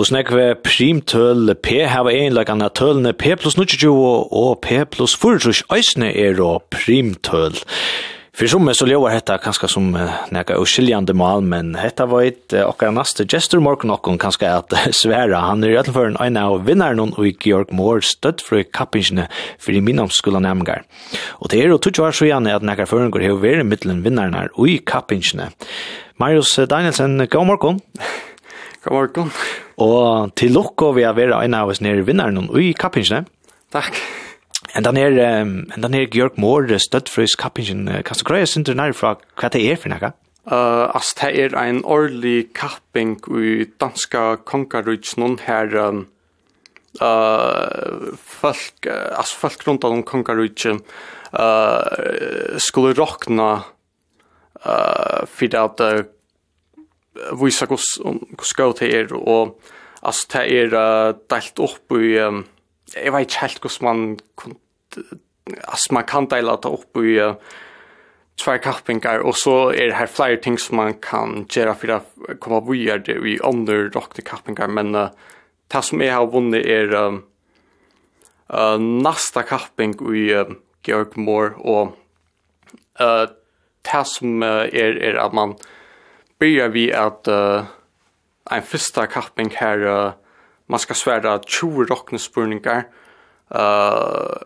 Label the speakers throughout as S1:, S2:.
S1: Hvordan er kve primtøl P har vi hava egenleggene tølene P plus 22 og P plus 4 øysene er og primtøl. For som så lever hetta kanskje som nega uskiljande mal, men hetta var et okkar naste gestur morgon okkon kanskje at sværa. Han er i alle en av vinnaren og i Georg Moore støtt fra kappingsene for i minnomskolan nærmengar. Og det er jo tutsi var så gjerne at nega føringur hever veri mittelen vinnaren og i kappingsene. Marius Danielsen, god morgon.
S2: God morgon. God morgon.
S1: Og til lukko vi har vera en av oss nere vinnaren i kappingsene.
S2: Takk.
S1: En den er, um, en den er Georg Moore, støttfrøys kappingen. Kan du greie sinter nær fra hva det er for noe?
S2: Uh, altså, det er en årlig kapping i danska kongarutsen her um, uh, folk, uh, altså folk rundt om kongarutsen uh, skulle råkna uh, for at uh, visa hos hos gau til er og altså det er uh, delt opp i um, jeg vet ikke helt hos man altså man kan dela det opp i uh, tvær kappingar og så er det her flere ting som man kan gjøre for å komme videre det i andre råkte kappingar men uh, det som jeg har vunnet er um, uh, nasta kapping i uh, Georg Moore og uh, det som uh, er, er at man uh, börjar vi att uh, en första kapping här uh, man ska svära 20 rocknespurningar. Uh,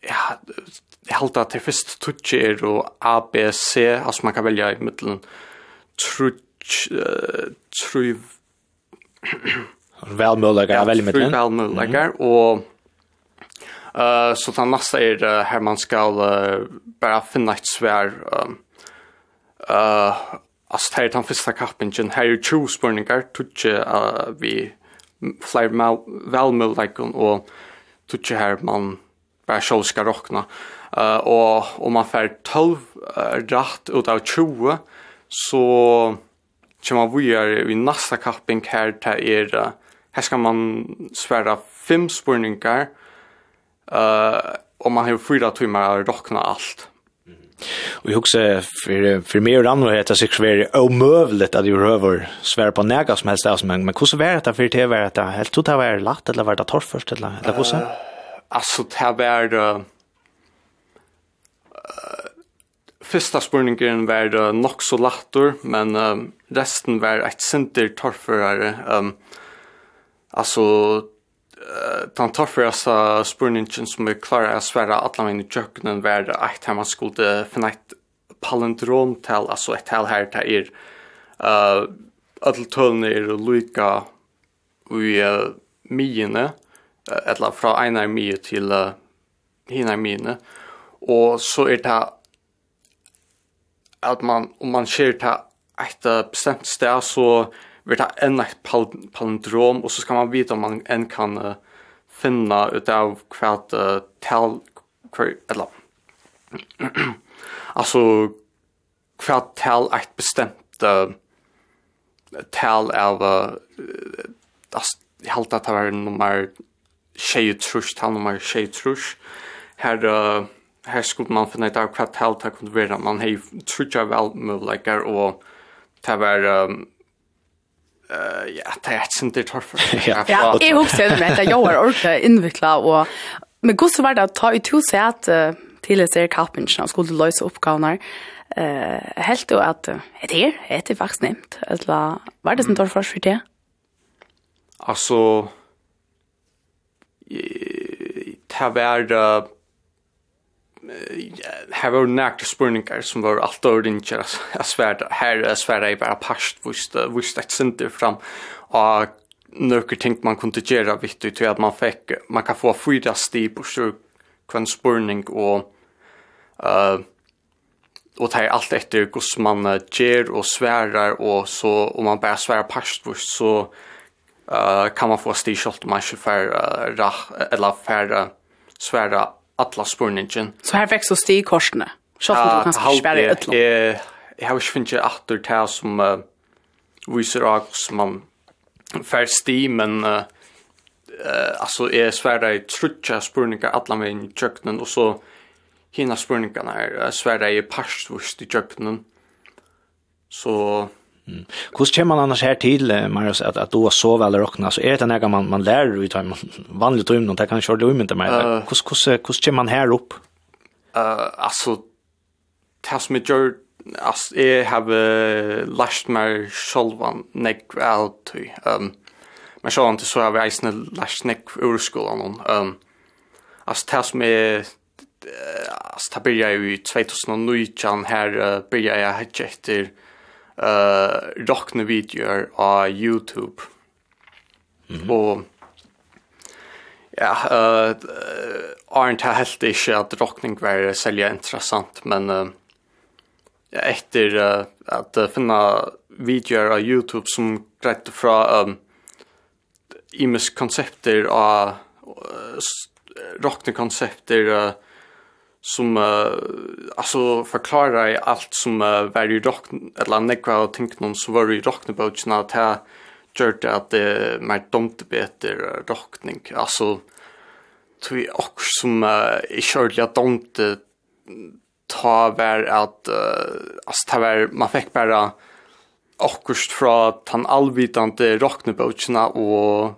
S2: ja, jag håller att det först touch är och A, B, C. Alltså man kan välja i mittlen trutsch, uh, tru...
S1: Välmöjliga, ja, väldigt mittlen.
S2: Välmöjliga mm. och Uh, så den nästa är uh, här man ska uh, bara finna ett svär um, Uh, altså, her er den første kappingen, her er 20 spørninger, tutsi uh, vi flere velmøllekon, og tutsi her man bare selv skal råkne. Uh, og om man får 12 uh, rett ut av 20, så kommer man videre i neste kapping her til er, uh, her skal man svære fem spørninger, uh, og man har fyra timmar att råkne allt.
S1: Och jag också för för mig och andra heter sikkert svär omøvelig att göra över svär på näga som helst men men hur så det för det Var det helt totalt var lätt eller var det torrt først? eller eller hvordan?
S2: Uh, altså, det vär Uh, första spurningen var uh, nog så lättor men uh, resten var ett sinter torrförare um, alltså den tofferaste spurningen som vi klarer å svære alle mine kjøkkenen var at man skulle finne et palindromtal, altså et tal her til er uh, alle tølene er lykka i uh, myene, eller fra en av mye til uh, hina myene, og så er det at man, om man ser til et bestemt sted, så er blir det enn et pal palindrom, og så skal man vite om man enn kan uh, finne ut av hva uh, tal, hver, eller, altså, hva tal er et bestemt uh, tal av, uh, altså, jeg halte at det var nummer 20 trus, tal nummer 20 trus, her, uh, her skulle man finna ut av hva tal det kunne være, man har trutja vel muligheter, og det var, um, ja, det er et sinter torfer.
S3: ja, jeg husker det med at jeg var ordentlig innviklet, og men god så var det å ta i to set uh, til jeg ser kappingen og skulle løse oppgavene. Uh, helt jo at uh, det er det faktisk nemt. Eller, var det som torfer for det?
S2: Altså, det var uh, här var näkt spurningar som var allt över inte kära svärda här svärda är bara past visst visst ett center fram. Och nöker tänkt man kunde göra vitt ut att man fick man kan få fyra steg på så kvann spurning och eh och ta allt efter hur man ger och svärar och så om man bara svärar past visst så eh kan man få stig shot man ska för eller för svära alla spurningen.
S3: Så här växer stig korsene. Självklart du kan spärrar i
S2: ett land. Jag har ju funnit att det här som uh, visar att man för stig, men uh, uh, alltså är svärda i trutcha spurningar alla med i köknen och så hina spurningarna är svärda i parstvust i köknen. Så
S1: Mm. Hur ska man annars här till Marius att att då så väl rockna så är det när man man lär ut man vanligt rum någon kan köra rum inte mer. Hur hur hur ska man här upp?
S2: Eh alltså tas med gör as jag har last mer självan neck out um men så inte så har vi isne last neck ur skolan um as tas med as tabella i 2019 här börjar jag hitta efter uh, rockne videoer av YouTube. Mm -hmm. Og ja, uh, Arndt har helt ikke at rockning var selja interessant, men uh, etter uh, at uh, finna videoer av YouTube som greit fra um, imes konsepter av uh, rockne konsepter uh, som uh, alltså förklarar allt som uh, var i rock eller nekva och tänkt någon så var ju rocknebogen att ha gjort att det är mer dumt bättre rockning. Alltså tror jag också som uh, i körliga dumt ta var att uh, alltså ta var man fick bara akkurst fra tan allvitande rocknebogen och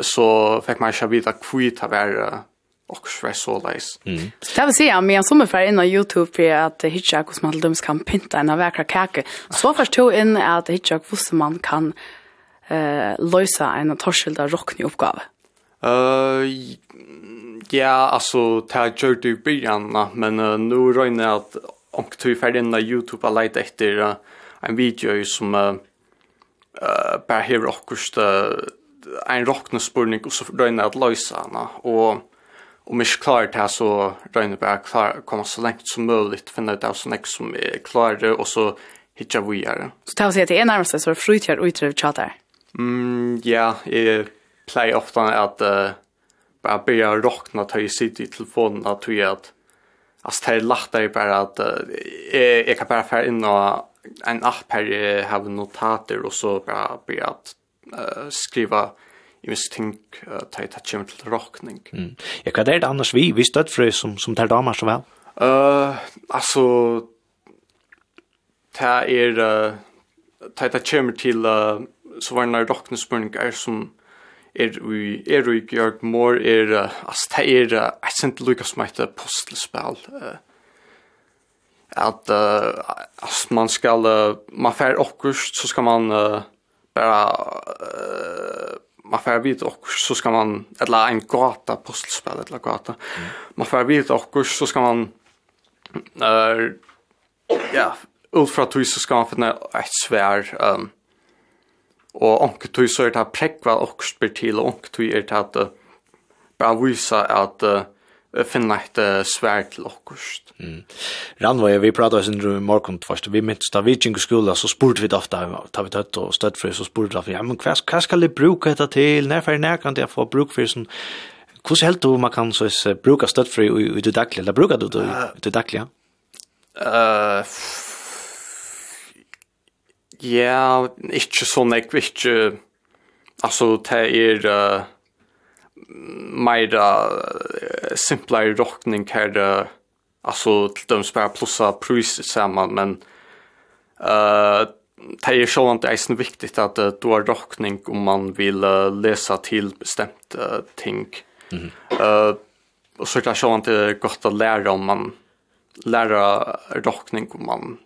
S2: så fick man köra vidare kvitt ha varit och så så
S3: Mm. Det vill säga men jag som är inne på Youtube för att hitcha hur man dums kan pynta en vacker kaka. Så förstå in att hitcha hur man kan eh lösa en torskilda rockny uppgåva.
S2: Eh ja, alltså ta kört du början men uh, nu rör att och tog färdig på Youtube att leta efter uh, en video som eh uh, uh, bara hur uh, en rocknespurning och så rör att lösa den och om vi ikke klarer det så regner vi bare klar, komme så lengt som mulig, finne ut av sånn jeg som er klare, og så hitja vi her.
S3: Så ta og si at det er nærmest så frytjør og utrøv tjater?
S2: Mm, ja, jeg pleier ofte at uh, bare begynne å råkne til jeg sitter i telefonen, at jeg at Alltså det är lättare bara att jag, jag kan bara färra in och en app här jag har notater och så bara börja att uh, skriva i viss ting uh, ta ta kjem til rockning.
S1: Mm. Ja, hva er det annars vi, vi støtt frøy som, som tar damer så vel?
S2: Uh, altså, ta er, uh, ta ta kjem til, uh, så var det rockning spurning er som er vi er vi Georg Mor er uh, altså ta er uh, jeg sent Lucas might apostelspel uh, at uh, as man skal uh, man fer okkurst så skal man uh, bara uh, man får vite och så ska man eller en gata postelspel eller gata. Mm. Man får vite och så ska man eh ja, ultra tvis så ska man finna ett svär ehm um, och onke tvis så är det här präkva och spel till och tvis är det att bara visa att uh, finna ett uh, svär till okkust.
S1: Mm. Ranva, vi pratade sen i morgon först, vi minns da vi gick i skolan så spurte vi det ofta, tar vi tøtt og støtt för så spurte vi, ja men hva, hva skal jeg bruka detta til, når för när kan jeg få bruk för sånn, hvordan helt du man kan så uh, bruka støtt för i, i det dagliga, eller brukar du det i det dagliga?
S2: Uh, ja, inte sån, inte, alltså det är... Uh, mera simplare rockning här alltså till de spara plussa pris samman men eh uh, det är så inte är viktigt att uh, du har rockning om man vill uh, läsa till bestämt uh, ting. Mm. Eh och så är det så inte gott att lära om man lära rockning om man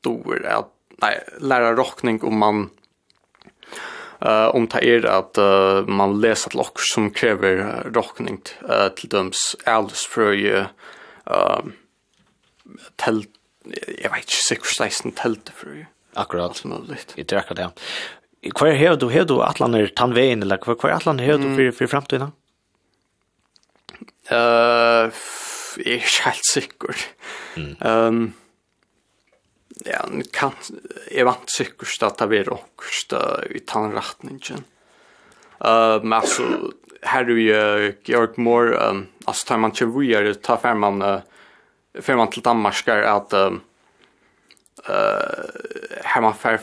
S2: då är nej lära rockning om man uh, om det er at uh, man leser til okker som krever råkning uh, til døms ældesfrøye uh, til, jeg vet ikke sikkert sleisen teltefrøye.
S1: Akkurat. Alt mulig. Jeg tror det, ja. Hva er du, har du atlaner tannveien, eller hva er atlaner har du for, for fremtiden?
S2: Uh, jeg er ikke helt sikker. Mm. Um, ja, nu kan jag vant säkert att det blir också i tandrättningen. Uh, men alltså här är ju Georg Moore um, alltså tar man till vidare tar för man uh, för man till Danmark att um, uh, här man får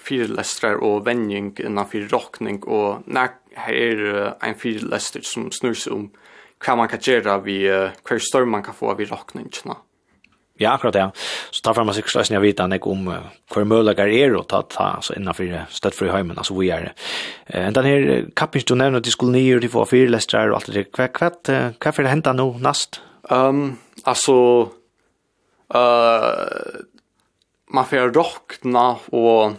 S2: fyrlästrar och vänjning innanför rockning och när här är en fyrläster som snurrs om hva man kan gjøre vi, hver storm man kan få av i rockningene.
S1: Ja, akkurat ja. Så tar fram sig slags när vet han om hur möjliga är att ta ta så innanför stöd för hemmen alltså vi är. Eh den här kapis du nämner att skulle ni ju få fyra lästrar och allt det kvack kvatt för det hända nu näst.
S2: Ehm alltså eh man får rockna och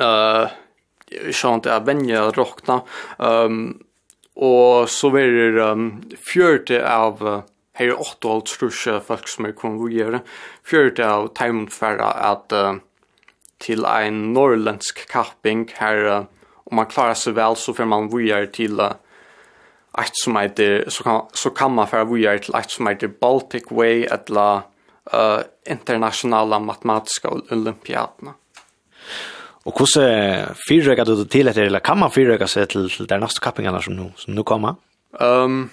S2: eh sånt är vänja rockna. Ehm och så blir det fjärde av her er åtte alt strusja folk som er konvojer. fjørte av teimt færa at uh, til ein norrländsk kapping her, uh, om man klarar seg vel så får man vujar til uh, ett som heter, så kan, så kan man færa vujar til ett som heter Baltic Way eller uh, internationella matematiska olympiaderna.
S1: Og hvordan fyrrøkker du til etter, eller kan man fyrrøkke seg til de neste kappingene som nu, som nu kommer?
S2: Um,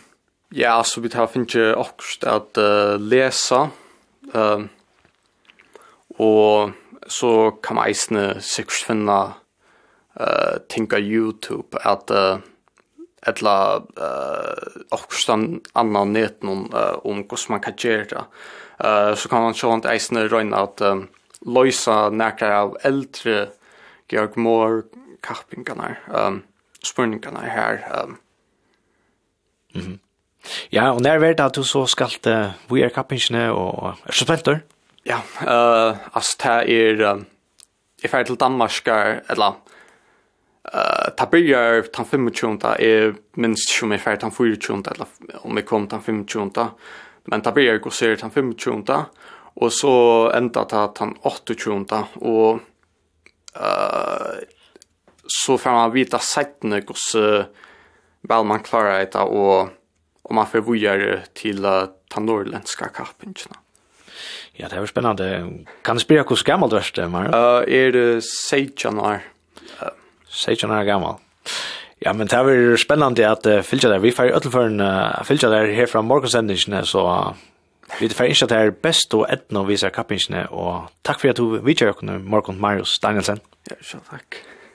S2: Ja, så vi tar finnes också at uh, läsa. Um, och så kan man eisne sikkert finna uh, tinka YouTube at uh, etla uh, okkostan annan net noen uh, om hvordan man kan gjøre det. Uh, så kan man sjånt eisne røyna at um, loisa nekra av eldre Georg Mohr kappingarna, um, spurningarna her. Um.
S1: Mm -hmm. Ja, og når vet at du så skal uh, vi er kappingsene og er så spelter?
S2: Ja, uh, altså det er, um, jeg fer til Danmark, eller Uh, ta byrjar tan 25 er minst som jeg fer ta 24 eller om jeg kom tan 25 men ta byrjar går ser tan 25 og så enda ta tan 28 og uh, så får man vita sektene hvordan uh, vel man klarer det og om man får vidare till ta norrländska kappingen.
S1: Ja, det är spännande. Kan du spela hur gammal du är?
S2: Uh, är det 16 år.
S1: Uh, 16 år gammal. Ja, men det är spännande att uh, fylja där. Vi får ju ötlförn uh, fylja där här från morgonsändningen så uh, vi får inte det här bäst och etna och visa kappingen och tack för att du vidare morgon Marius Danielsen.
S2: Ja, så takk.